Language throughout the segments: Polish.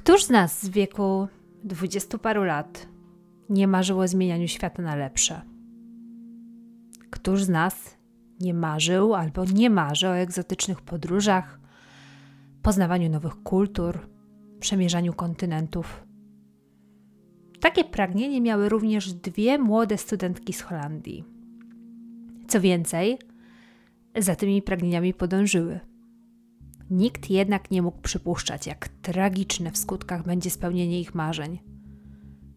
Któż z nas z wieku dwudziestu paru lat nie marzył o zmienianiu świata na lepsze? Któż z nas nie marzył albo nie marzy o egzotycznych podróżach, poznawaniu nowych kultur, przemierzaniu kontynentów? Takie pragnienie miały również dwie młode studentki z Holandii. Co więcej, za tymi pragnieniami podążyły. Nikt jednak nie mógł przypuszczać, jak tragiczne w skutkach będzie spełnienie ich marzeń,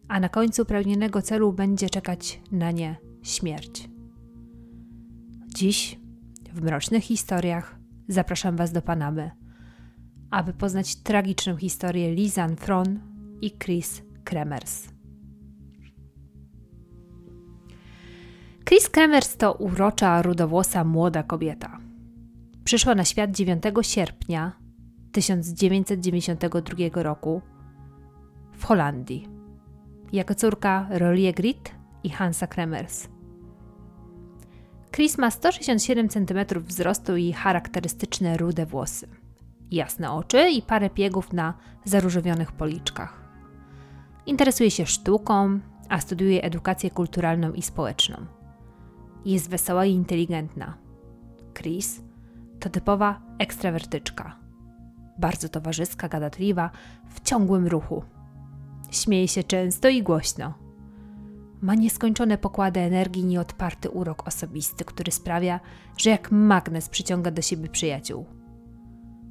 a na końcu pragnionego celu będzie czekać na nie śmierć. Dziś, w mrocznych historiach, zapraszam Was do Panamy, aby poznać tragiczną historię Lizan Fron i Chris Kremers. Chris Kremers to urocza, rudowłosa młoda kobieta. Przyszła na świat 9 sierpnia 1992 roku w Holandii jako córka Rolie Grit i Hansa Kremers. Chris ma 167 cm wzrostu i charakterystyczne rude włosy, jasne oczy i parę piegów na zaróżowionych policzkach. Interesuje się sztuką, a studiuje edukację kulturalną i społeczną. Jest wesoła i inteligentna. Chris to typowa ekstrawertyczka. Bardzo towarzyska, gadatliwa, w ciągłym ruchu. Śmieje się często i głośno. Ma nieskończone pokłady energii, nieodparty urok osobisty, który sprawia, że jak magnes przyciąga do siebie przyjaciół.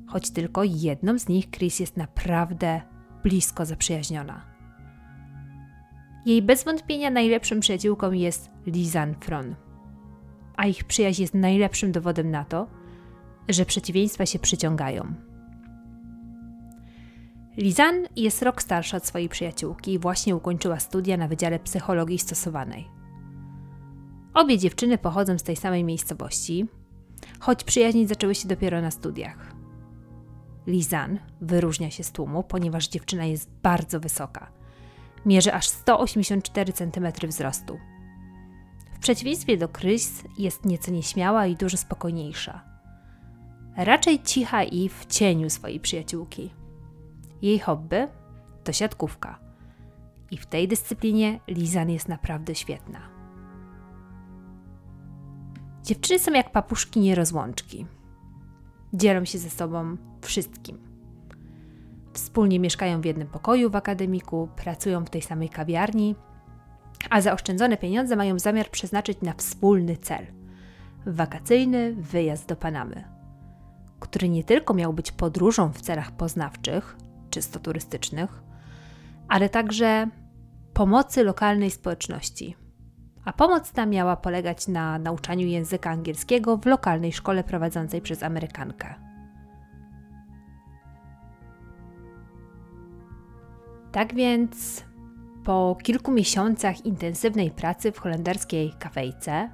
Choć tylko jedną z nich Chris jest naprawdę blisko zaprzyjaźniona. Jej bez wątpienia najlepszym przyjaciółką jest Lizanne Fron a ich przyjaźń jest najlepszym dowodem na to, że przeciwieństwa się przyciągają. Lizan jest rok starsza od swojej przyjaciółki i właśnie ukończyła studia na Wydziale Psychologii Stosowanej. Obie dziewczyny pochodzą z tej samej miejscowości, choć przyjaźnić zaczęły się dopiero na studiach. Lizan wyróżnia się z tłumu, ponieważ dziewczyna jest bardzo wysoka. Mierzy aż 184 cm wzrostu przeciwieństwie do Chris jest nieco nieśmiała i dużo spokojniejsza. Raczej cicha i w cieniu swojej przyjaciółki. Jej hobby to siatkówka. I w tej dyscyplinie Lizan jest naprawdę świetna. Dziewczyny są jak papuszki nierozłączki. Dzielą się ze sobą wszystkim. Wspólnie mieszkają w jednym pokoju w akademiku, pracują w tej samej kawiarni a zaoszczędzone pieniądze mają zamiar przeznaczyć na wspólny cel wakacyjny wyjazd do Panamy, który nie tylko miał być podróżą w celach poznawczych, czysto turystycznych, ale także pomocy lokalnej społeczności. A pomoc ta miała polegać na nauczaniu języka angielskiego w lokalnej szkole prowadzonej przez Amerykankę. Tak więc po kilku miesiącach intensywnej pracy w holenderskiej kafejce,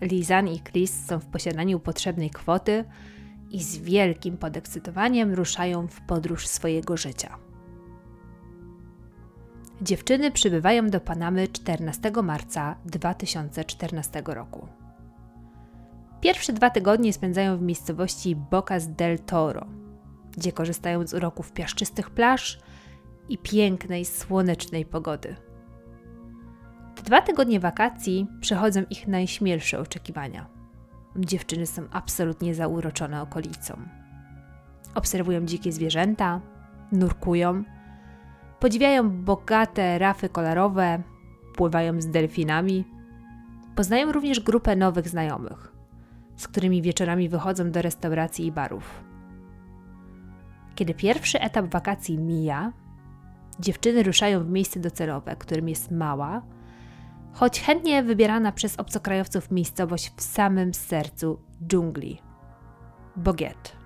Lizan i Chris są w posiadaniu potrzebnej kwoty i z wielkim podekscytowaniem ruszają w podróż swojego życia. Dziewczyny przybywają do Panamy 14 marca 2014 roku. Pierwsze dwa tygodnie spędzają w miejscowości Bocas del Toro, gdzie korzystają z uroków piaszczystych plaż i pięknej, słonecznej pogody. Te dwa tygodnie wakacji przechodzą ich najśmielsze oczekiwania. Dziewczyny są absolutnie zauroczone okolicą. Obserwują dzikie zwierzęta, nurkują, podziwiają bogate rafy kolorowe, pływają z delfinami. Poznają również grupę nowych znajomych, z którymi wieczorami wychodzą do restauracji i barów. Kiedy pierwszy etap wakacji mija, Dziewczyny ruszają w miejsce docelowe, którym jest mała, choć chętnie wybierana przez obcokrajowców miejscowość w samym sercu dżungli Bogiet.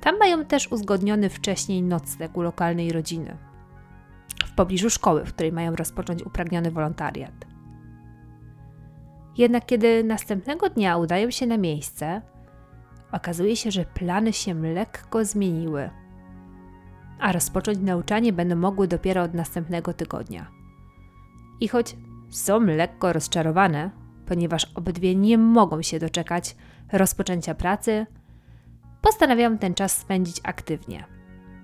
Tam mają też uzgodniony wcześniej nocleg u lokalnej rodziny, w pobliżu szkoły, w której mają rozpocząć upragniony wolontariat. Jednak kiedy następnego dnia udają się na miejsce, okazuje się, że plany się lekko zmieniły – a rozpocząć nauczanie będą mogły dopiero od następnego tygodnia. I choć są lekko rozczarowane, ponieważ obydwie nie mogą się doczekać rozpoczęcia pracy, postanawiają ten czas spędzić aktywnie,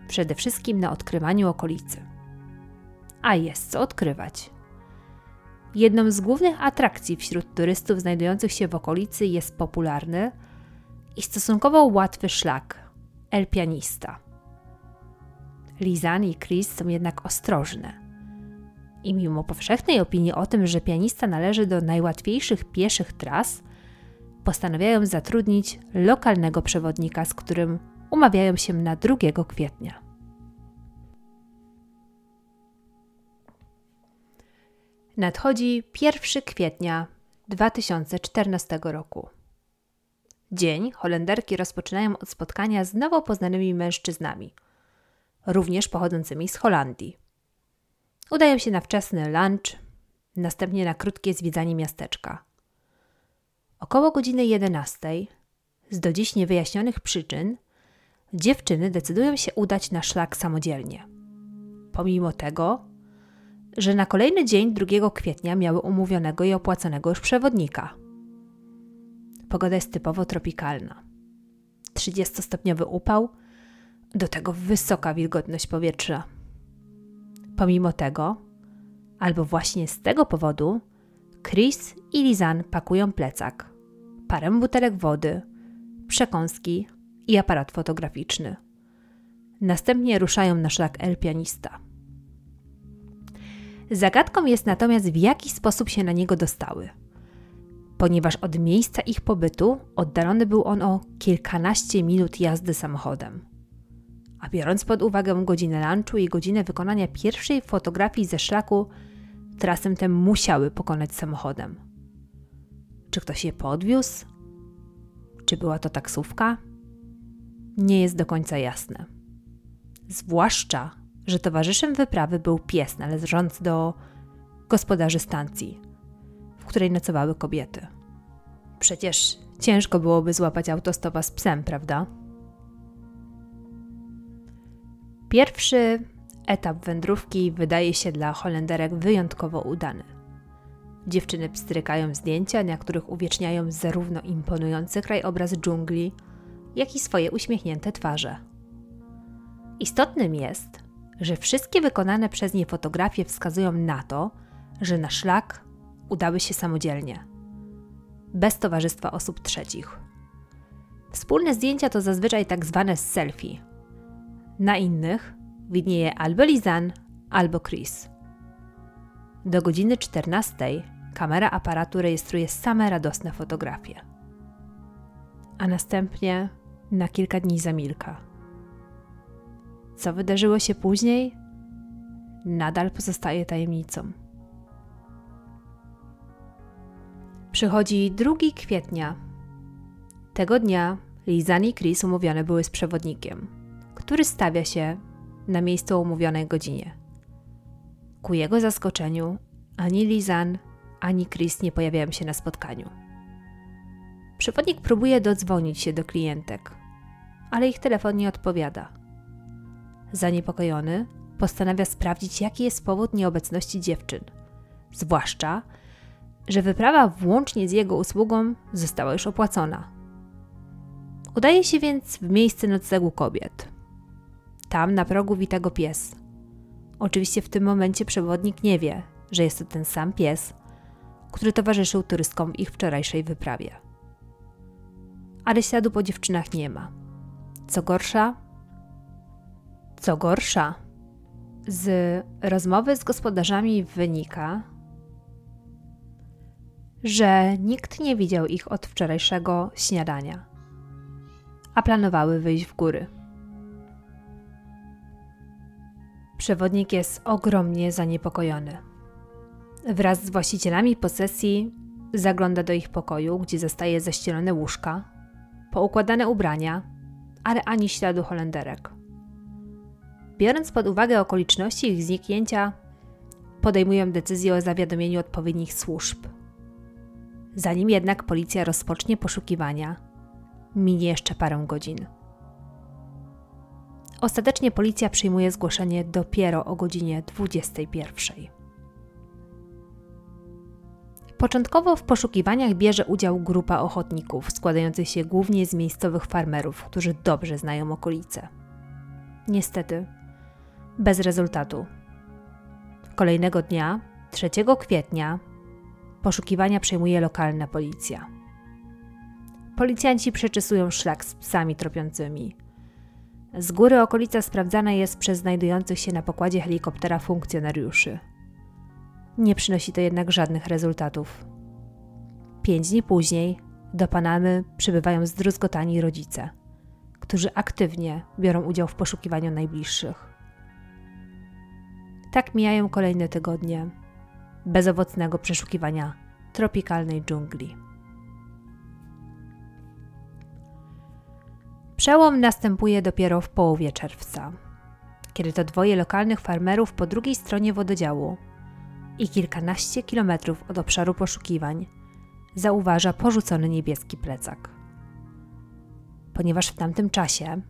przede wszystkim na odkrywaniu okolicy. A jest co odkrywać. Jedną z głównych atrakcji wśród turystów znajdujących się w okolicy jest popularny i stosunkowo łatwy szlak El Pianista. Lizan i Chris są jednak ostrożne. I mimo powszechnej opinii o tym, że pianista należy do najłatwiejszych pieszych tras, postanawiają zatrudnić lokalnego przewodnika, z którym umawiają się na 2 kwietnia. Nadchodzi 1 kwietnia 2014 roku. Dzień Holenderki rozpoczynają od spotkania z nowo poznanymi mężczyznami, również pochodzącymi z Holandii. Udają się na wczesny lunch, następnie na krótkie zwiedzanie miasteczka. Około godziny 11, z do dziś niewyjaśnionych przyczyn, dziewczyny decydują się udać na szlak samodzielnie. Pomimo tego, że na kolejny dzień 2 kwietnia miały umówionego i opłaconego już przewodnika. Pogoda jest typowo tropikalna. 30-stopniowy upał, do tego wysoka wilgotność powietrza. Pomimo tego, albo właśnie z tego powodu, Chris i Lizan pakują plecak, parę butelek wody, przekąski i aparat fotograficzny. Następnie ruszają na szlak El Pianista. Zagadką jest natomiast, w jaki sposób się na niego dostały. Ponieważ od miejsca ich pobytu oddalony był on o kilkanaście minut jazdy samochodem. A biorąc pod uwagę godzinę lunchu i godzinę wykonania pierwszej fotografii ze szlaku, trasem tę musiały pokonać samochodem. Czy ktoś je podwiózł? Czy była to taksówka? Nie jest do końca jasne. Zwłaszcza, że towarzyszem wyprawy był pies należący do gospodarzy stacji, w której nocowały kobiety. Przecież ciężko byłoby złapać autostopa z psem, prawda? Pierwszy etap wędrówki wydaje się dla Holenderek wyjątkowo udany. Dziewczyny pstrykają zdjęcia, na których uwieczniają zarówno imponujący krajobraz dżungli, jak i swoje uśmiechnięte twarze. Istotnym jest, że wszystkie wykonane przez nie fotografie wskazują na to, że na szlak udały się samodzielnie, bez towarzystwa osób trzecich. Wspólne zdjęcia to zazwyczaj tak zwane selfie. Na innych widnieje albo Lizan, albo Chris. Do godziny 14 kamera aparatu rejestruje same radosne fotografie. A następnie na kilka dni zamilka. Co wydarzyło się później, nadal pozostaje tajemnicą. Przychodzi 2 kwietnia. Tego dnia Lizan i Chris umówione były z przewodnikiem, który stawia się na miejscu o umówionej godzinie. Ku jego zaskoczeniu ani Lizan, ani Chris nie pojawiają się na spotkaniu. Przewodnik próbuje dodzwonić się do klientek, ale ich telefon nie odpowiada. Zaniepokojony, postanawia sprawdzić, jaki jest powód nieobecności dziewczyn. Zwłaszcza, że wyprawa włącznie z jego usługą została już opłacona. Udaje się więc w miejsce noclegu kobiet. Tam na progu wita go pies. Oczywiście w tym momencie przewodnik nie wie, że jest to ten sam pies, który towarzyszył turystkom ich wczorajszej wyprawie. Ale śladu po dziewczynach nie ma. Co gorsza, co gorsza, z rozmowy z gospodarzami wynika, że nikt nie widział ich od wczorajszego śniadania, a planowały wyjść w góry. Przewodnik jest ogromnie zaniepokojony. Wraz z właścicielami posesji zagląda do ich pokoju, gdzie zostaje zaścielone łóżka, poukładane ubrania, ale ani śladu holenderek. Biorąc pod uwagę okoliczności ich zniknięcia, podejmują decyzję o zawiadomieniu odpowiednich służb. Zanim jednak policja rozpocznie poszukiwania, minie jeszcze parę godzin. Ostatecznie policja przyjmuje zgłoszenie dopiero o godzinie 21. Początkowo w poszukiwaniach bierze udział grupa ochotników składających się głównie z miejscowych farmerów, którzy dobrze znają okolice. Niestety, bez rezultatu. Kolejnego dnia, 3 kwietnia, poszukiwania przejmuje lokalna policja. Policjanci przeczesują szlak z psami tropiącymi. Z góry okolica sprawdzana jest przez znajdujących się na pokładzie helikoptera funkcjonariuszy. Nie przynosi to jednak żadnych rezultatów. Pięć dni później do Panamy przybywają zdruzgotani rodzice, którzy aktywnie biorą udział w poszukiwaniu najbliższych. Tak mijają kolejne tygodnie bezowocnego przeszukiwania tropikalnej dżungli. Przełom następuje dopiero w połowie czerwca, kiedy to dwoje lokalnych farmerów po drugiej stronie wododziału i kilkanaście kilometrów od obszaru poszukiwań zauważa porzucony niebieski plecak. Ponieważ w tamtym czasie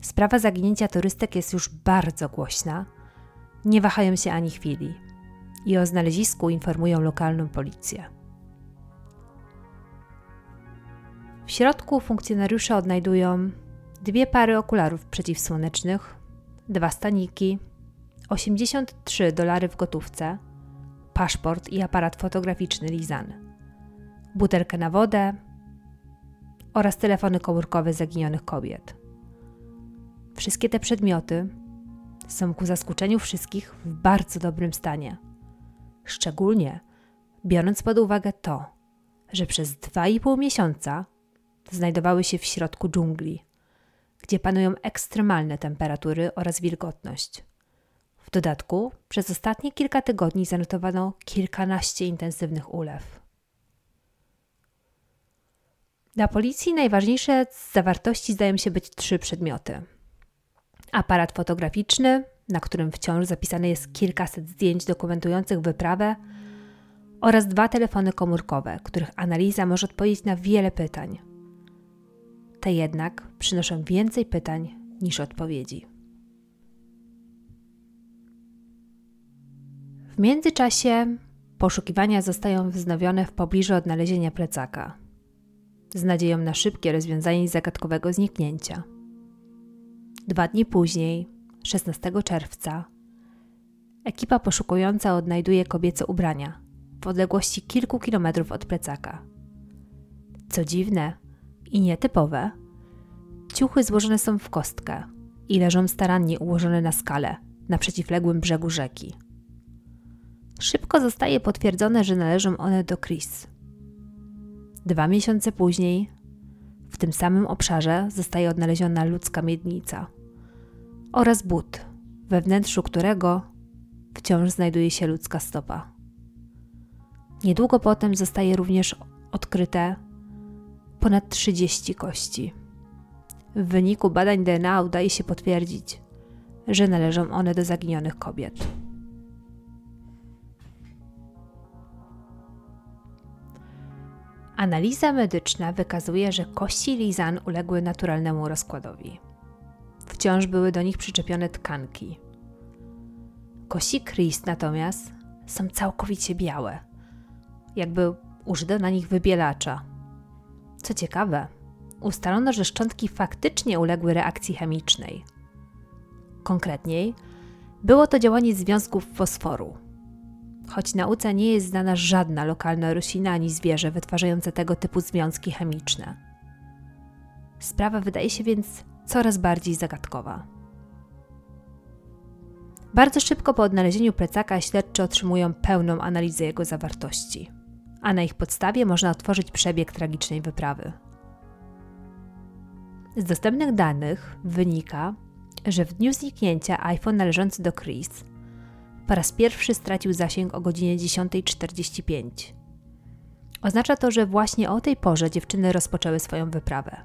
sprawa zaginięcia turystek jest już bardzo głośna, nie wahają się ani chwili i o znalezisku informują lokalną policję. W środku funkcjonariusze odnajdują dwie pary okularów przeciwsłonecznych, dwa staniki, 83 dolary w gotówce, paszport i aparat fotograficzny Lizan, butelkę na wodę oraz telefony komórkowe zaginionych kobiet. Wszystkie te przedmioty są ku zaskoczeniu wszystkich w bardzo dobrym stanie. Szczególnie biorąc pod uwagę to, że przez dwa i pół miesiąca znajdowały się w środku dżungli, gdzie panują ekstremalne temperatury oraz wilgotność. W dodatku przez ostatnie kilka tygodni zanotowano kilkanaście intensywnych ulew. Dla policji najważniejsze z zawartości zdają się być trzy przedmioty: aparat fotograficzny, na którym wciąż zapisane jest kilkaset zdjęć dokumentujących wyprawę, oraz dwa telefony komórkowe, których analiza może odpowiedzieć na wiele pytań. Te jednak przynoszą więcej pytań niż odpowiedzi. W międzyczasie poszukiwania zostają wznowione w pobliżu odnalezienia plecaka, z nadzieją na szybkie rozwiązanie zagadkowego zniknięcia. Dwa dni później, 16 czerwca, ekipa poszukująca odnajduje kobiece ubrania w odległości kilku kilometrów od plecaka. Co dziwne i nietypowe, ciuchy złożone są w kostkę i leżą starannie ułożone na skale na przeciwległym brzegu rzeki. Szybko zostaje potwierdzone, że należą one do Chris. Dwa miesiące później, w tym samym obszarze, zostaje odnaleziona ludzka miednica oraz but, we wnętrzu którego wciąż znajduje się ludzka stopa. Niedługo potem zostaje również odkryte ponad 30 kości. W wyniku badań DNA udaje się potwierdzić, że należą one do zaginionych kobiet. Analiza medyczna wykazuje, że kości Lizan uległy naturalnemu rozkładowi. Wciąż były do nich przyczepione tkanki. Kości Chris natomiast są całkowicie białe, jakby użyto na nich wybielacza. Co ciekawe, ustalono, że szczątki faktycznie uległy reakcji chemicznej. Konkretniej, było to działanie związków fosforu, choć nauce nie jest znana żadna lokalna roślina ani zwierzę wytwarzające tego typu związki chemiczne. Sprawa wydaje się więc coraz bardziej zagadkowa. Bardzo szybko po odnalezieniu plecaka śledczy otrzymują pełną analizę jego zawartości, a na ich podstawie można otworzyć przebieg tragicznej wyprawy. Z dostępnych danych wynika, że w dniu zniknięcia iPhone należący do Chris po raz pierwszy stracił zasięg o godzinie 10.45. Oznacza to, że właśnie o tej porze dziewczyny rozpoczęły swoją wyprawę.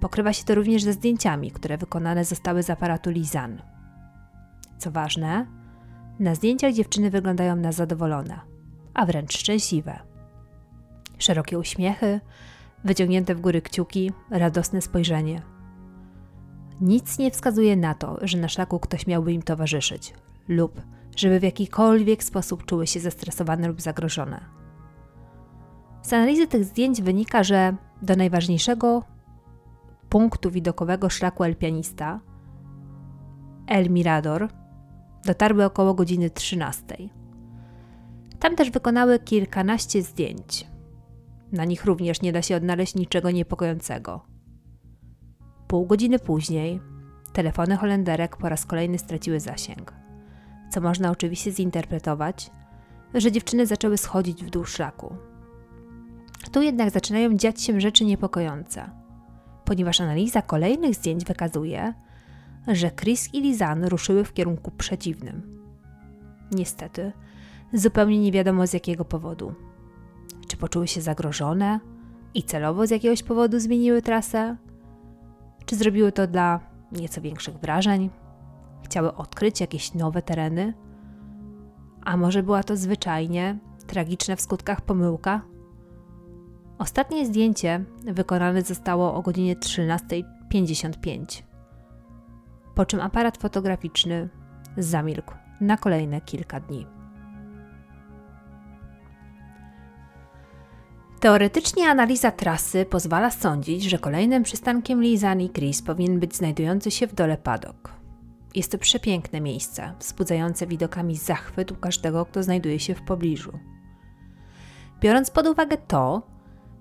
Pokrywa się to również ze zdjęciami, które wykonane zostały z aparatu Lizan. Co ważne, na zdjęciach dziewczyny wyglądają na zadowolone, a wręcz szczęśliwe. Szerokie uśmiechy, wyciągnięte w góry kciuki, radosne spojrzenie – nic nie wskazuje na to, że na szlaku ktoś miałby im towarzyszyć lub żeby w jakikolwiek sposób czuły się zestresowane lub zagrożone. Z analizy tych zdjęć wynika, że do najważniejszego punktu widokowego szlaku El Pianista, El Mirador, dotarły około godziny 13. Tam też wykonały kilkanaście zdjęć. Na nich również nie da się odnaleźć niczego niepokojącego. Pół godziny później telefony Holenderek po raz kolejny straciły zasięg, co można oczywiście zinterpretować, że dziewczyny zaczęły schodzić w dół szlaku. Tu jednak zaczynają dziać się rzeczy niepokojące, ponieważ analiza kolejnych zdjęć wykazuje, że Chris i Lizan ruszyły w kierunku przeciwnym. Niestety, zupełnie nie wiadomo z jakiego powodu. Czy poczuły się zagrożone i celowo z jakiegoś powodu zmieniły trasę? Czy zrobiły to dla nieco większych wrażeń? Chciały odkryć jakieś nowe tereny? A może była to zwyczajnie tragiczna w skutkach pomyłka? Ostatnie zdjęcie wykonane zostało o godzinie 13.55, po czym aparat fotograficzny zamilkł na kolejne kilka dni. Teoretycznie analiza trasy pozwala sądzić, że kolejnym przystankiem Lizan i Chris powinien być znajdujący się w dole padok. Jest to przepiękne miejsce, wzbudzające widokami zachwyt u każdego, kto znajduje się w pobliżu. Biorąc pod uwagę to,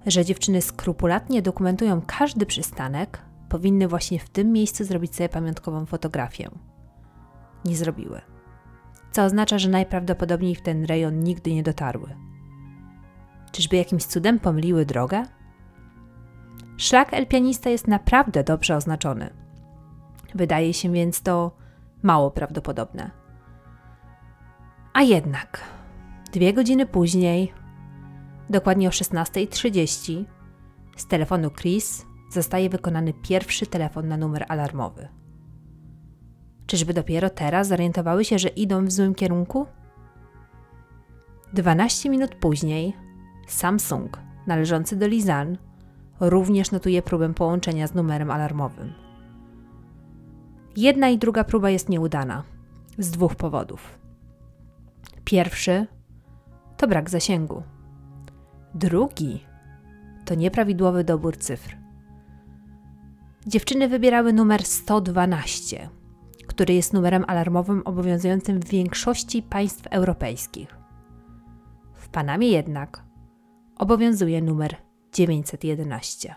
że dziewczyny skrupulatnie dokumentują każdy przystanek, powinny właśnie w tym miejscu zrobić sobie pamiątkową fotografię. Nie zrobiły. Co oznacza, że najprawdopodobniej w ten rejon nigdy nie dotarły. Czyżby jakimś cudem pomyliły drogę? Szlak El Pianista jest naprawdę dobrze oznaczony. Wydaje się więc to mało prawdopodobne. A jednak, dwie godziny później, dokładnie o 16.30, z telefonu Chris zostaje wykonany pierwszy telefon na numer alarmowy. Czyżby dopiero teraz zorientowały się, że idą w złym kierunku? 12 minut później Samsung, należący do Lizan, również notuje próbę połączenia z numerem alarmowym. Jedna i druga próba jest nieudana z dwóch powodów. Pierwszy to brak zasięgu. Drugi to nieprawidłowy dobór cyfr. Dziewczyny wybierały numer 112, który jest numerem alarmowym obowiązującym w większości państw europejskich. W Panamie jednak obowiązuje numer 911.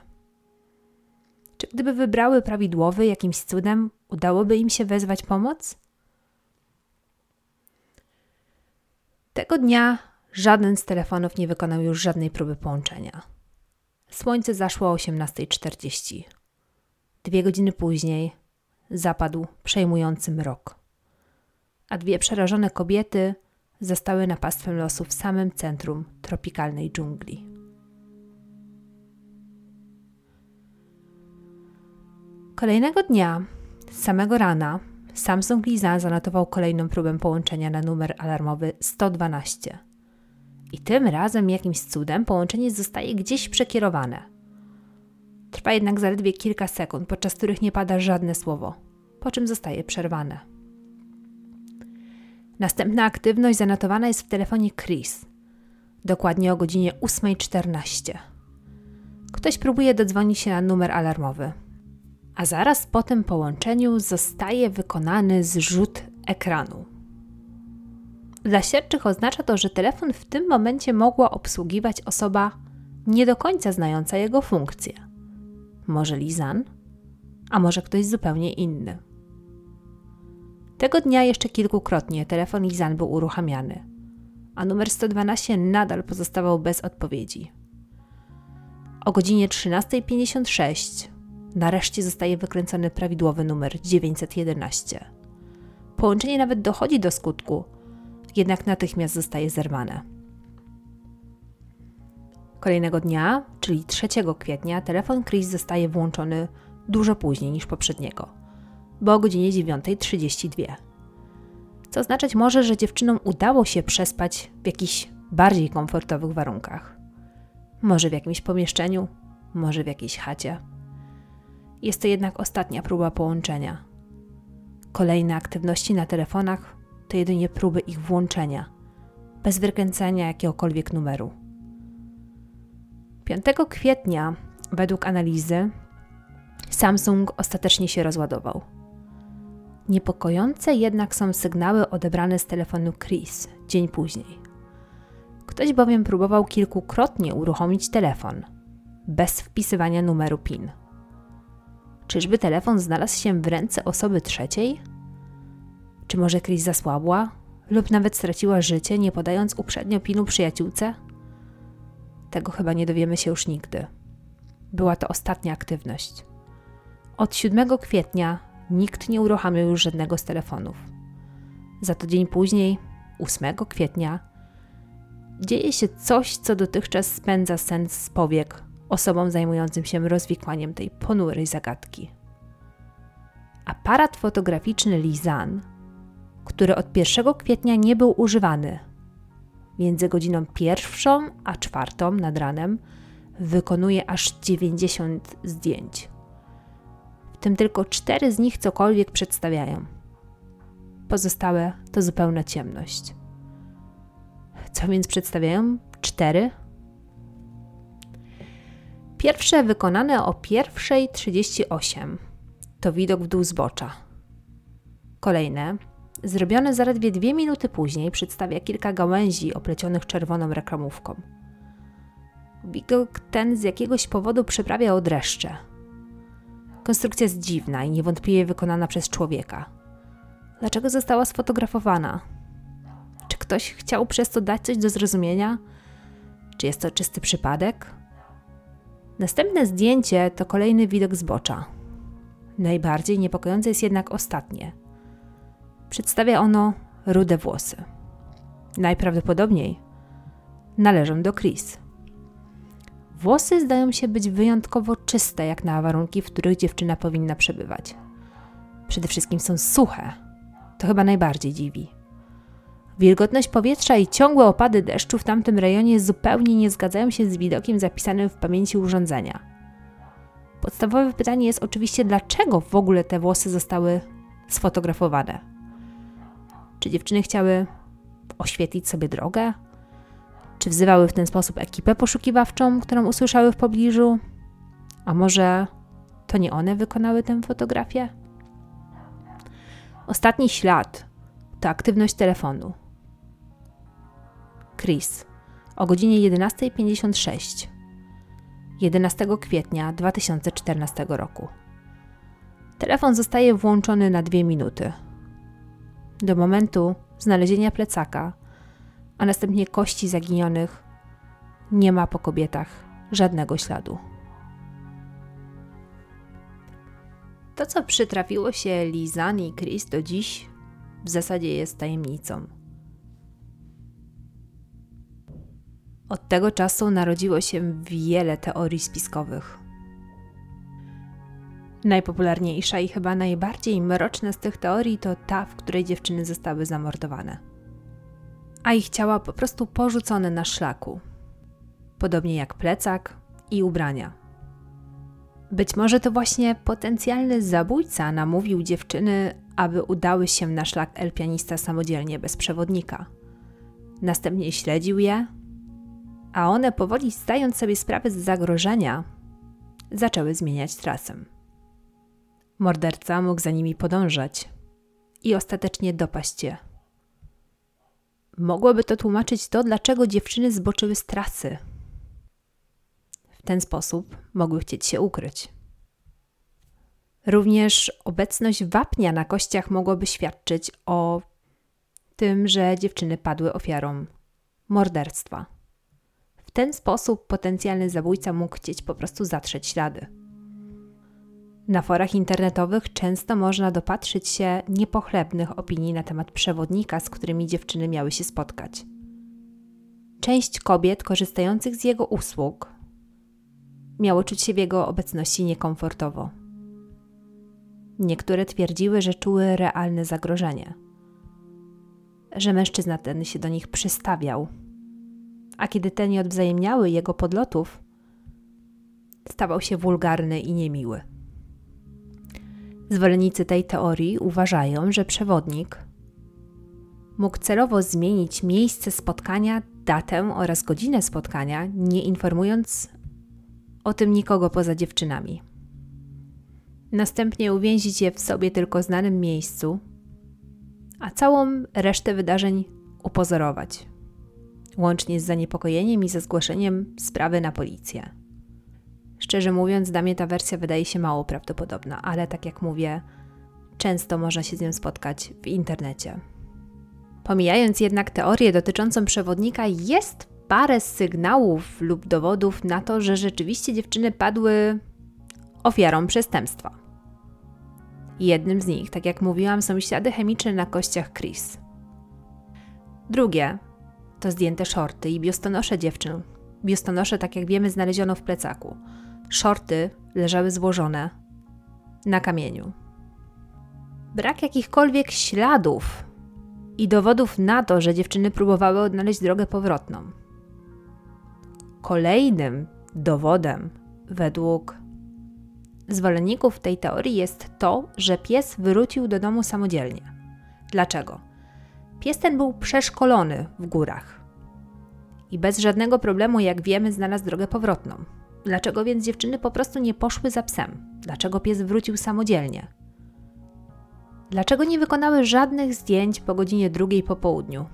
Czy gdyby wybrały prawidłowy, jakimś cudem udałoby im się wezwać pomoc? Tego dnia żaden z telefonów nie wykonał już żadnej próby połączenia. Słońce zaszło o 18.40. Dwie godziny później zapadł przejmujący mrok, a dwie przerażone kobiety zostały napastwem losu w samym centrum tropikalnej dżungli. Kolejnego dnia, z samego rana, Samsung Liza zanotował kolejną próbę połączenia na numer alarmowy 112. I tym razem jakimś cudem połączenie zostaje gdzieś przekierowane. Trwa jednak zaledwie kilka sekund, podczas których nie pada żadne słowo, po czym zostaje przerwane. Następna aktywność zanotowana jest w telefonie Chris, dokładnie o godzinie 8.14. Ktoś próbuje dodzwonić się na numer alarmowy, a zaraz po tym połączeniu zostaje wykonany zrzut ekranu. Dla śledczych oznacza to, że telefon w tym momencie mogła obsługiwać osoba nie do końca znająca jego funkcję. Może Lizan, a może ktoś zupełnie inny. Tego dnia jeszcze kilkukrotnie telefon Lizan był uruchamiany, a numer 112 nadal pozostawał bez odpowiedzi. O godzinie 13.56 nareszcie zostaje wykręcony prawidłowy numer 911. Połączenie nawet dochodzi do skutku, jednak natychmiast zostaje zerwane. Kolejnego dnia, czyli 3 kwietnia, telefon Chris zostaje włączony dużo później niż poprzedniego, bo o godzinie 9.32. Co oznaczać może, że dziewczynom udało się przespać w jakichś bardziej komfortowych warunkach. Może w jakimś pomieszczeniu, może w jakiejś chacie. Jest to jednak ostatnia próba połączenia. Kolejne aktywności na telefonach to jedynie próby ich włączenia, bez wykręcania jakiegokolwiek numeru. 5 kwietnia, według analizy, Samsung ostatecznie się rozładował. Niepokojące jednak są sygnały odebrane z telefonu Chris dzień później. Ktoś bowiem próbował kilkukrotnie uruchomić telefon, bez wpisywania numeru PIN. Czyżby telefon znalazł się w ręce osoby trzeciej? Czy może Chris zasłabła lub nawet straciła życie, nie podając uprzednio pinu przyjaciółce? Tego chyba nie dowiemy się już nigdy. Była to ostatnia aktywność. Od 7 kwietnia nikt nie uruchamiał już żadnego z telefonów. Za to dzień później, 8 kwietnia, dzieje się coś, co dotychczas spędza sens z powiek osobom zajmującym się rozwikłaniem tej ponurej zagadki. Aparat fotograficzny Lizan, który od 1 kwietnia nie był używany, między godziną pierwszą a czwartą nad ranem wykonuje aż 90 zdjęć. Tym tylko cztery z nich cokolwiek przedstawiają. Pozostałe to zupełna ciemność. Co więc przedstawiają? Cztery? Pierwsze wykonane o pierwszej 38 to widok w dół zbocza. Kolejne, zrobione zaledwie dwie minuty później, przedstawia kilka gałęzi oplecionych czerwoną reklamówką. Widok ten z jakiegoś powodu przyprawia dreszcze. Konstrukcja jest dziwna i niewątpliwie wykonana przez człowieka. Dlaczego została sfotografowana? Czy ktoś chciał przez to dać coś do zrozumienia? Czy jest to czysty przypadek? Następne zdjęcie to kolejny widok zbocza. Najbardziej niepokojące jest jednak ostatnie. Przedstawia ono rude włosy. Najprawdopodobniej należą do Chris. Włosy zdają się być wyjątkowo czyste, jak na warunki, w których dziewczyna powinna przebywać. Przede wszystkim są suche. To chyba najbardziej dziwi. Wilgotność powietrza i ciągłe opady deszczu w tamtym rejonie zupełnie nie zgadzają się z widokiem zapisanym w pamięci urządzenia. Podstawowe pytanie jest oczywiście, dlaczego w ogóle te włosy zostały sfotografowane? Czy dziewczyny chciały oświetlić sobie drogę? Czy wzywały w ten sposób ekipę poszukiwawczą, którą usłyszały w pobliżu? A może to nie one wykonały tę fotografię? Ostatni ślad to aktywność telefonu. Chris o godzinie 11.56 11 kwietnia 2014 roku. Telefon zostaje włączony na dwie minuty. Do momentu znalezienia plecaka a następnie kości zaginionych, nie ma po kobietach żadnego śladu. To, co przytrafiło się Lizan i Chris do dziś, w zasadzie jest tajemnicą. Od tego czasu narodziło się wiele teorii spiskowych. Najpopularniejsza i chyba najbardziej mroczna z tych teorii to ta, w której dziewczyny zostały zamordowane a ich ciała po prostu porzucone na szlaku, podobnie jak plecak i ubrania. Być może to właśnie potencjalny zabójca namówił dziewczyny, aby udały się na szlak El Pianista samodzielnie bez przewodnika. Następnie śledził je, a one powoli zdając sobie sprawę z zagrożenia, zaczęły zmieniać trasę. Morderca mógł za nimi podążać i ostatecznie dopaść je Mogłoby to tłumaczyć to, dlaczego dziewczyny zboczyły z trasy. W ten sposób mogły chcieć się ukryć. Również obecność wapnia na kościach mogłoby świadczyć o tym, że dziewczyny padły ofiarą morderstwa. W ten sposób potencjalny zabójca mógł chcieć po prostu zatrzeć ślady. Na forach internetowych często można dopatrzyć się niepochlebnych opinii na temat przewodnika, z którymi dziewczyny miały się spotkać. Część kobiet korzystających z jego usług miało czuć się w jego obecności niekomfortowo. Niektóre twierdziły, że czuły realne zagrożenie, że mężczyzna ten się do nich przystawiał, a kiedy te nie odwzajemniały jego podlotów, stawał się wulgarny i niemiły. Zwolennicy tej teorii uważają, że przewodnik mógł celowo zmienić miejsce spotkania, datę oraz godzinę spotkania, nie informując o tym nikogo poza dziewczynami. następnie uwięzić je w sobie tylko znanym miejscu, a całą resztę wydarzeń upozorować, łącznie z zaniepokojeniem i ze zgłoszeniem sprawy na policję. Szczerze mówiąc, dla mnie ta wersja wydaje się mało prawdopodobna, ale tak jak mówię, często można się z nią spotkać w internecie. Pomijając jednak teorię dotyczącą przewodnika, jest parę sygnałów lub dowodów na to, że rzeczywiście dziewczyny padły ofiarą przestępstwa. Jednym z nich, tak jak mówiłam, są ślady chemiczne na kościach Chris. Drugie to zdjęte shorty i biustonosze dziewczyn. Biustonosze, tak jak wiemy, znaleziono w plecaku. Shorty leżały złożone na kamieniu. Brak jakichkolwiek śladów i dowodów na to, że dziewczyny próbowały odnaleźć drogę powrotną. Kolejnym dowodem, według zwolenników tej teorii, jest to, że pies wrócił do domu samodzielnie. Dlaczego? Pies ten był przeszkolony w górach i bez żadnego problemu, jak wiemy, znalazł drogę powrotną. Dlaczego więc dziewczyny po prostu nie poszły za psem? Dlaczego pies wrócił samodzielnie? Dlaczego nie wykonały żadnych zdjęć po godzinie drugiej po południu?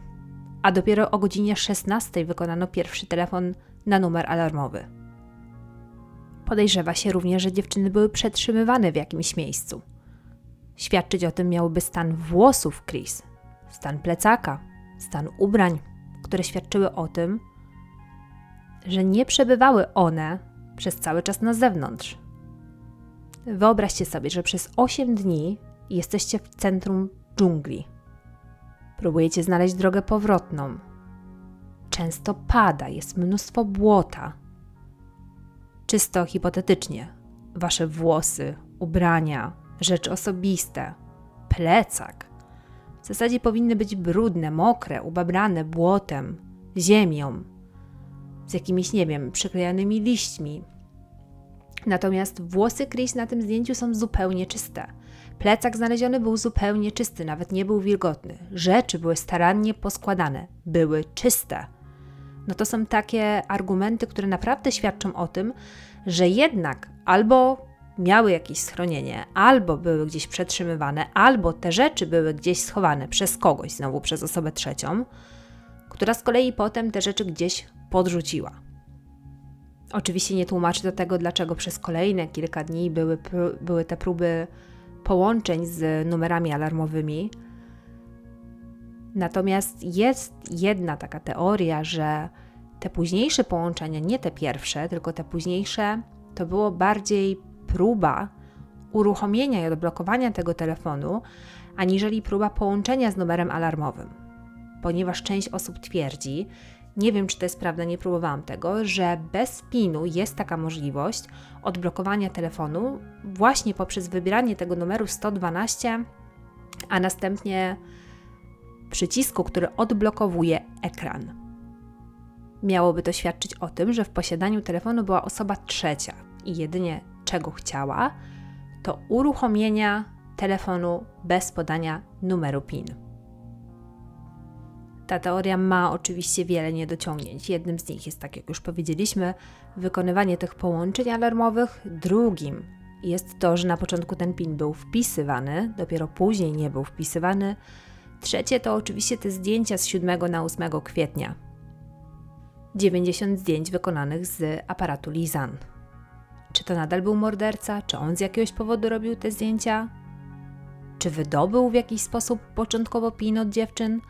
A dopiero o godzinie 16 wykonano pierwszy telefon na numer alarmowy. Podejrzewa się również, że dziewczyny były przetrzymywane w jakimś miejscu. Świadczyć o tym miałby stan włosów Chris, stan plecaka, stan ubrań, które świadczyły o tym, że nie przebywały one przez cały czas na zewnątrz. Wyobraźcie sobie, że przez 8 dni jesteście w centrum dżungli. Próbujecie znaleźć drogę powrotną. Często pada, jest mnóstwo błota. Czysto hipotetycznie, wasze włosy, ubrania, rzeczy osobiste, plecak w zasadzie powinny być brudne, mokre, ubabrane błotem, ziemią, z jakimiś, nie wiem, przyklejanymi liśćmi. Natomiast włosy Chris na tym zdjęciu są zupełnie czyste. Plecak znaleziony był zupełnie czysty, nawet nie był wilgotny. Rzeczy były starannie poskładane, były czyste. No to są takie argumenty, które naprawdę świadczą o tym, że jednak albo miały jakieś schronienie, albo były gdzieś przetrzymywane, albo te rzeczy były gdzieś schowane przez kogoś, znowu przez osobę trzecią, która z kolei potem te rzeczy gdzieś podrzuciła. Oczywiście nie tłumaczy do tego, dlaczego przez kolejne kilka dni były, były te próby połączeń z numerami alarmowymi. Natomiast jest jedna taka teoria, że te późniejsze połączenia, nie te pierwsze, tylko te późniejsze, to było bardziej próba uruchomienia i odblokowania tego telefonu, aniżeli próba połączenia z numerem alarmowym. Ponieważ część osób twierdzi, nie wiem czy to jest prawda, nie próbowałam tego, że bez PIN-u jest taka możliwość odblokowania telefonu właśnie poprzez wybieranie tego numeru 112, a następnie przycisku, który odblokowuje ekran. Miałoby to świadczyć o tym, że w posiadaniu telefonu była osoba trzecia i jedynie czego chciała, to uruchomienia telefonu bez podania numeru PIN. Ta teoria ma oczywiście wiele niedociągnięć. Jednym z nich jest, tak jak już powiedzieliśmy, wykonywanie tych połączeń alarmowych. Drugim jest to, że na początku ten PIN był wpisywany, dopiero później nie był wpisywany. Trzecie to oczywiście te zdjęcia z 7 na 8 kwietnia. 90 zdjęć wykonanych z aparatu Lizan. Czy to nadal był morderca? Czy on z jakiegoś powodu robił te zdjęcia? Czy wydobył w jakiś sposób początkowo PIN od dziewczyn?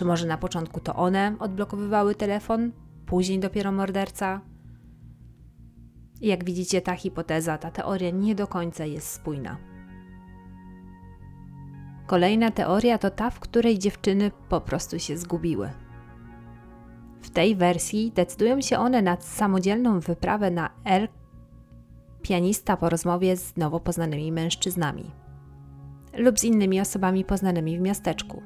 Czy może na początku to one odblokowywały telefon, później dopiero morderca? Jak widzicie, ta hipoteza, ta teoria nie do końca jest spójna. Kolejna teoria to ta, w której dziewczyny po prostu się zgubiły. W tej wersji decydują się one na samodzielną wyprawę na El pianista po rozmowie z nowo poznanymi mężczyznami lub z innymi osobami poznanymi w miasteczku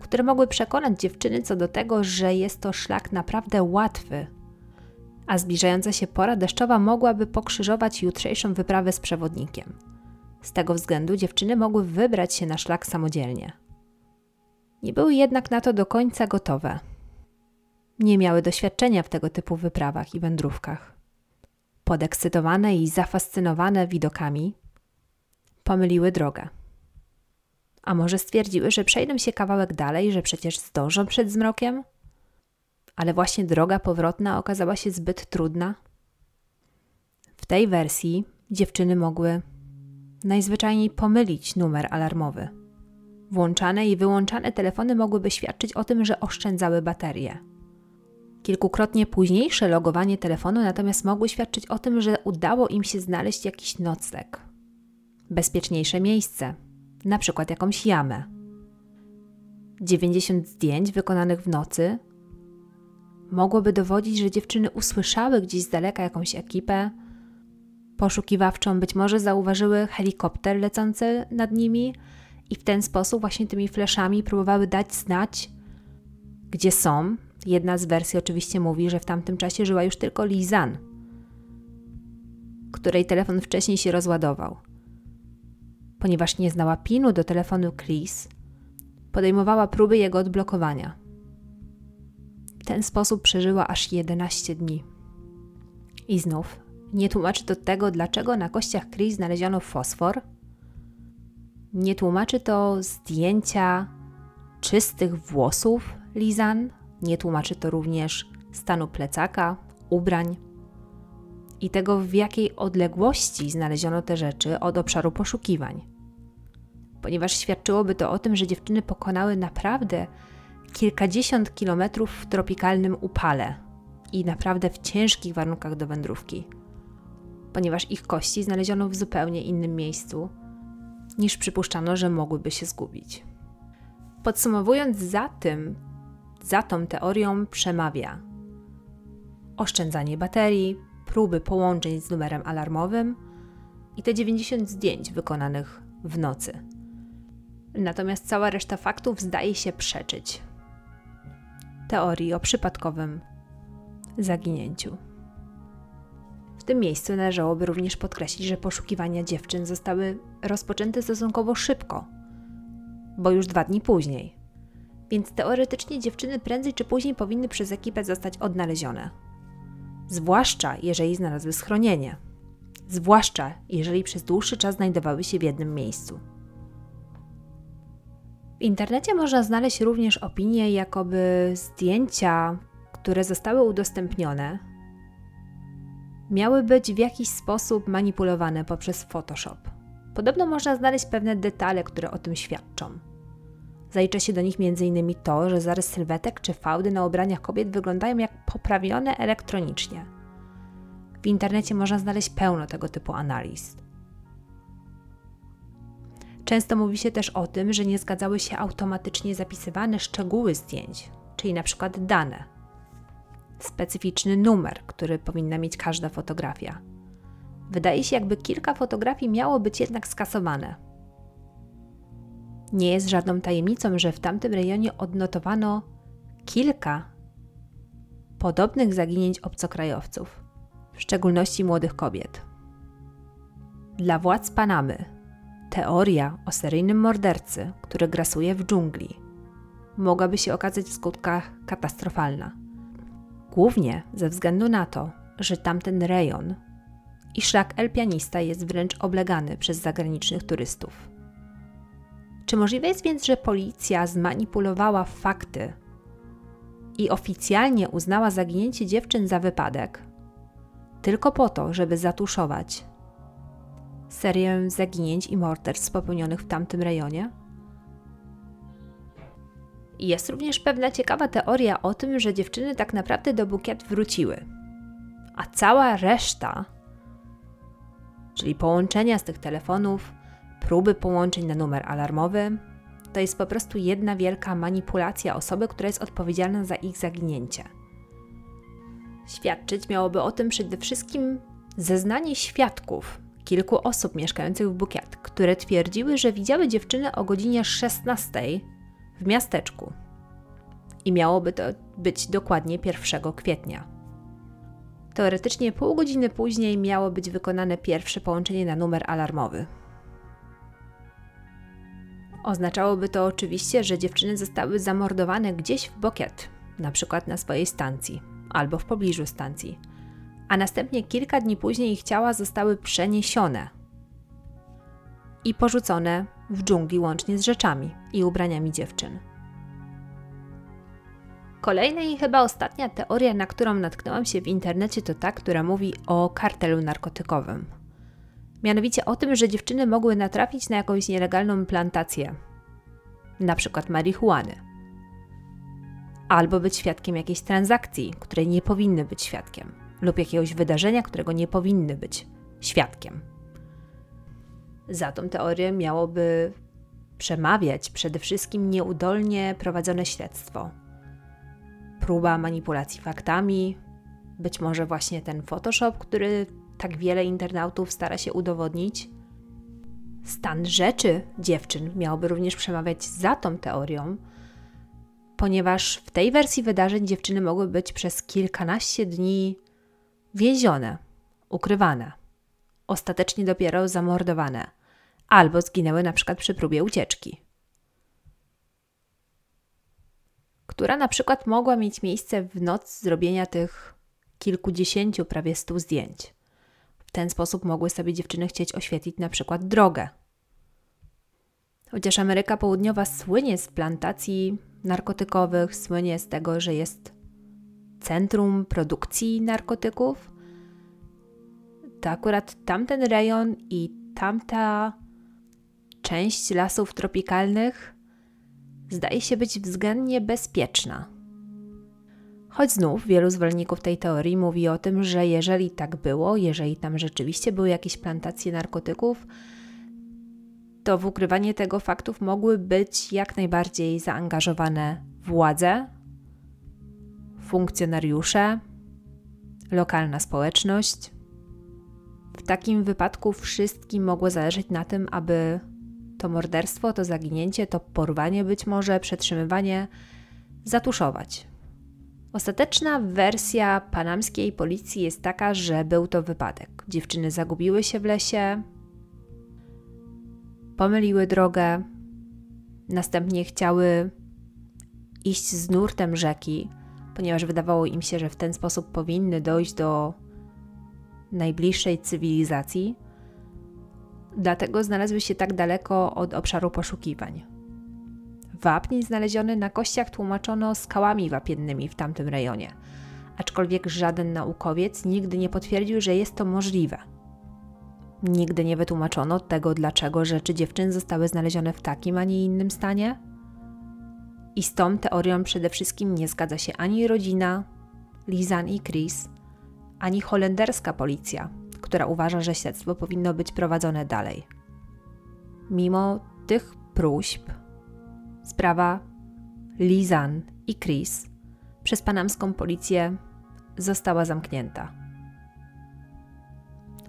które mogły przekonać dziewczyny co do tego, że jest to szlak naprawdę łatwy, a zbliżająca się pora deszczowa mogłaby pokrzyżować jutrzejszą wyprawę z przewodnikiem. Z tego względu dziewczyny mogły wybrać się na szlak samodzielnie. Nie były jednak na to do końca gotowe. Nie miały doświadczenia w tego typu wyprawach i wędrówkach. Podekscytowane i zafascynowane widokami, pomyliły drogę. A może stwierdziły, że przejdą się kawałek dalej, że przecież zdążą przed zmrokiem? Ale właśnie droga powrotna okazała się zbyt trudna. W tej wersji dziewczyny mogły najzwyczajniej pomylić numer alarmowy. Włączane i wyłączane telefony mogłyby świadczyć o tym, że oszczędzały baterie. Kilkukrotnie późniejsze logowanie telefonu natomiast mogły świadczyć o tym, że udało im się znaleźć jakiś nocleg. Bezpieczniejsze miejsce, na przykład jakąś jamę. 90 zdjęć wykonanych w nocy mogłoby dowodzić, że dziewczyny usłyszały gdzieś z daleka jakąś ekipę poszukiwawczą, być może zauważyły helikopter lecący nad nimi i w ten sposób właśnie tymi fleszami próbowały dać znać, gdzie są. Jedna z wersji oczywiście mówi, że w tamtym czasie żyła już tylko Lizan, której telefon wcześniej się rozładował. Ponieważ nie znała pinu do telefonu Chris, podejmowała próby jego odblokowania. W ten sposób przeżyła aż 11 dni. I znów nie tłumaczy to tego, dlaczego na kościach Chris znaleziono fosfor. Nie tłumaczy to zdjęcia czystych włosów Lizan. Nie tłumaczy to również stanu plecaka, ubrań i tego, w jakiej odległości znaleziono te rzeczy od obszaru poszukiwań. Ponieważ świadczyłoby to o tym, że dziewczyny pokonały naprawdę kilkadziesiąt kilometrów w tropikalnym upale i naprawdę w ciężkich warunkach do wędrówki ponieważ ich kości znaleziono w zupełnie innym miejscu niż przypuszczano, że mogłyby się zgubić. Podsumowując, za tym, za tą teorią przemawia oszczędzanie baterii, próby połączeń z numerem alarmowym i te 90 zdjęć wykonanych w nocy. Natomiast cała reszta faktów zdaje się przeczyć teorii o przypadkowym zaginięciu. W tym miejscu należałoby również podkreślić, że poszukiwania dziewczyn zostały rozpoczęte stosunkowo szybko, bo już dwa dni później. Więc teoretycznie dziewczyny prędzej czy później powinny przez ekipę zostać odnalezione. Zwłaszcza jeżeli znalazły schronienie. Zwłaszcza jeżeli przez dłuższy czas znajdowały się w jednym miejscu. W internecie można znaleźć również opinie, jakoby zdjęcia, które zostały udostępnione, miały być w jakiś sposób manipulowane poprzez Photoshop. Podobno można znaleźć pewne detale, które o tym świadczą. Zalicza się do nich m.in. to, że zarys sylwetek czy fałdy na ubraniach kobiet wyglądają jak poprawione elektronicznie. W internecie można znaleźć pełno tego typu analiz. Często mówi się też o tym, że nie zgadzały się automatycznie zapisywane szczegóły zdjęć, czyli na przykład dane, specyficzny numer, który powinna mieć każda fotografia. Wydaje się, jakby kilka fotografii miało być jednak skasowane. Nie jest żadną tajemnicą, że w tamtym rejonie odnotowano kilka podobnych zaginięć obcokrajowców, w szczególności młodych kobiet. Dla władz Panamy teoria o seryjnym mordercy, który grasuje w dżungli, mogłaby się okazać w skutkach katastrofalna. Głównie ze względu na to, że tamten rejon i szlak El Pianista jest wręcz oblegany przez zagranicznych turystów. Czy możliwe jest więc, że policja zmanipulowała fakty i oficjalnie uznała zaginięcie dziewczyn za wypadek, tylko po to, żeby zatuszować serię zaginięć i morderstw popełnionych w tamtym rejonie? Jest również pewna ciekawa teoria o tym, że dziewczyny tak naprawdę do bukiet wróciły. A cała reszta, czyli połączenia z tych telefonów, próby połączeń na numer alarmowy, to jest po prostu jedna wielka manipulacja osoby, która jest odpowiedzialna za ich zaginięcie. Świadczyć miałoby o tym przede wszystkim zeznanie świadków, kilku osób mieszkających w Bukiet, które twierdziły, że widziały dziewczyny o godzinie 16 w miasteczku. I miałoby to być dokładnie 1 kwietnia. Teoretycznie pół godziny później miało być wykonane pierwsze połączenie na numer alarmowy. Oznaczałoby to oczywiście, że dziewczyny zostały zamordowane gdzieś w Bokiet, na przykład na swojej stacji albo w pobliżu stacji, a następnie kilka dni później ich ciała zostały przeniesione i porzucone w dżungli łącznie z rzeczami i ubraniami dziewczyn. Kolejna i chyba ostatnia teoria, na którą natknęłam się w internecie, to ta, która mówi o kartelu narkotykowym. Mianowicie o tym, że dziewczyny mogły natrafić na jakąś nielegalną plantację, na przykład marihuany, albo być świadkiem jakiejś transakcji, której nie powinny być świadkiem, lub jakiegoś wydarzenia, którego nie powinny być świadkiem. Za tą teorię miałoby przemawiać przede wszystkim nieudolnie prowadzone śledztwo, próba manipulacji faktami, być może właśnie ten Photoshop, który tak wiele internautów stara się udowodnić. Stan rzeczy dziewczyn miałby również przemawiać za tą teorią, ponieważ w tej wersji wydarzeń dziewczyny mogły być przez kilkanaście dni więzione, ukrywane, ostatecznie dopiero zamordowane albo zginęły na przykład przy próbie ucieczki. Która na przykład mogła mieć miejsce w noc zrobienia tych kilkudziesięciu, prawie stu zdjęć. W ten sposób mogły sobie dziewczyny chcieć oświetlić na przykład drogę. Chociaż Ameryka Południowa słynie z plantacji narkotykowych, słynie z tego, że jest centrum produkcji narkotyków, to akurat tamten rejon i tamta część lasów tropikalnych zdaje się być względnie bezpieczna. Choć znów wielu zwolenników tej teorii mówi o tym, że jeżeli tak było, jeżeli tam rzeczywiście były jakieś plantacje narkotyków, to w ukrywanie tego faktów mogły być jak najbardziej zaangażowane władze, funkcjonariusze, lokalna społeczność. W takim wypadku wszystkim mogło zależeć na tym, aby to morderstwo, to zaginięcie, to porwanie być może, przetrzymywanie zatuszować. Ostateczna wersja panamskiej policji jest taka, że był to wypadek. Dziewczyny zagubiły się w lesie, pomyliły drogę, następnie chciały iść z nurtem rzeki, ponieważ wydawało im się, że w ten sposób powinny dojść do najbliższej cywilizacji dlatego znalazły się tak daleko od obszaru poszukiwań. Wapń znaleziony na kościach tłumaczono skałami wapiennymi w tamtym rejonie, aczkolwiek żaden naukowiec nigdy nie potwierdził, że jest to możliwe. Nigdy nie wytłumaczono tego, dlaczego rzeczy dziewczyn zostały znalezione w takim, a nie innym stanie. I z tą teorią przede wszystkim nie zgadza się ani rodzina, Lizan i Chris, ani holenderska policja, która uważa, że śledztwo powinno być prowadzone dalej. Mimo tych próśb, sprawa Lizan i Chris przez panamską policję została zamknięta.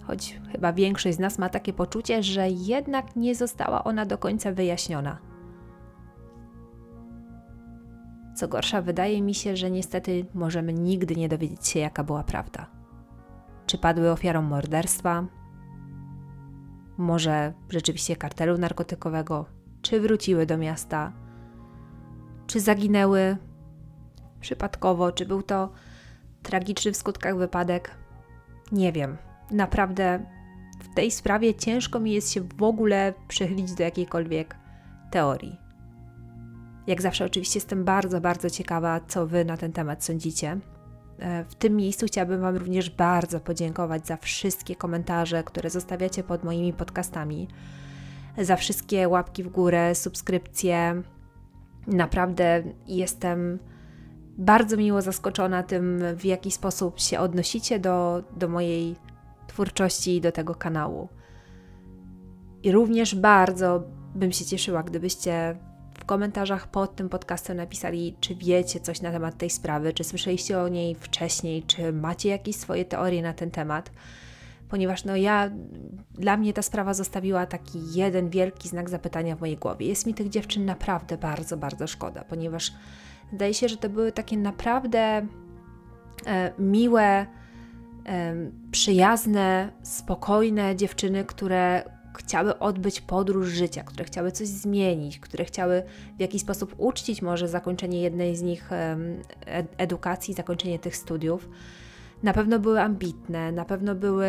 Choć chyba większość z nas ma takie poczucie, że jednak nie została ona do końca wyjaśniona. Co gorsza, wydaje mi się, że niestety możemy nigdy nie dowiedzieć się, jaka była prawda. Czy padły ofiarą morderstwa? Może rzeczywiście kartelu narkotykowego? Czy wróciły do miasta? Czy zaginęły przypadkowo? Czy był to tragiczny w skutkach wypadek? Nie wiem. Naprawdę w tej sprawie ciężko mi jest się w ogóle przychylić do jakiejkolwiek teorii. Jak zawsze, oczywiście, jestem bardzo, bardzo ciekawa, co Wy na ten temat sądzicie. E, w tym miejscu chciałabym Wam również bardzo podziękować za wszystkie komentarze, które zostawiacie pod moimi podcastami, za wszystkie łapki w górę, subskrypcje. Naprawdę jestem bardzo miło zaskoczona tym, w jaki sposób się odnosicie do, do mojej twórczości i do tego kanału. I również bardzo bym się cieszyła, gdybyście w komentarzach pod tym podcastem napisali, czy wiecie coś na temat tej sprawy, czy słyszeliście o niej wcześniej, czy macie jakieś swoje teorie na ten temat. Ponieważ no ja, dla mnie ta sprawa zostawiła taki jeden wielki znak zapytania w mojej głowie. Jest mi tych dziewczyn naprawdę bardzo, bardzo szkoda, ponieważ zdaje się, że to były takie naprawdę e, miłe, e, przyjazne, spokojne dziewczyny, które chciały odbyć podróż życia, które chciały coś zmienić, które chciały w jakiś sposób uczcić może zakończenie jednej z nich edukacji, zakończenie tych studiów. Na pewno były ambitne, na pewno były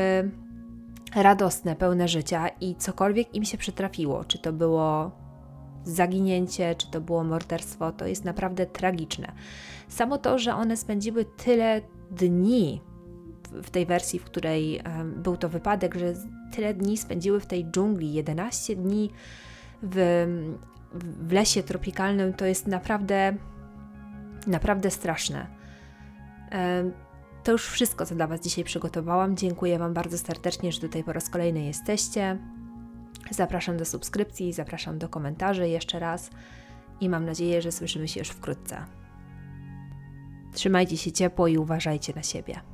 radosne, pełne życia i cokolwiek im się przytrafiło, czy to było zaginięcie, czy to było morderstwo, to jest naprawdę tragiczne. Samo to, że one spędziły tyle dni w tej wersji, w której um, był to wypadek, że tyle dni spędziły w tej dżungli, 11 dni w, w lesie tropikalnym, to jest naprawdę, naprawdę straszne. Um, to już wszystko, co dla Was dzisiaj przygotowałam. Dziękuję Wam bardzo serdecznie, że tutaj po raz kolejny jesteście. Zapraszam do subskrypcji, zapraszam do komentarzy jeszcze raz i mam nadzieję, że słyszymy się już wkrótce. Trzymajcie się ciepło i uważajcie na siebie.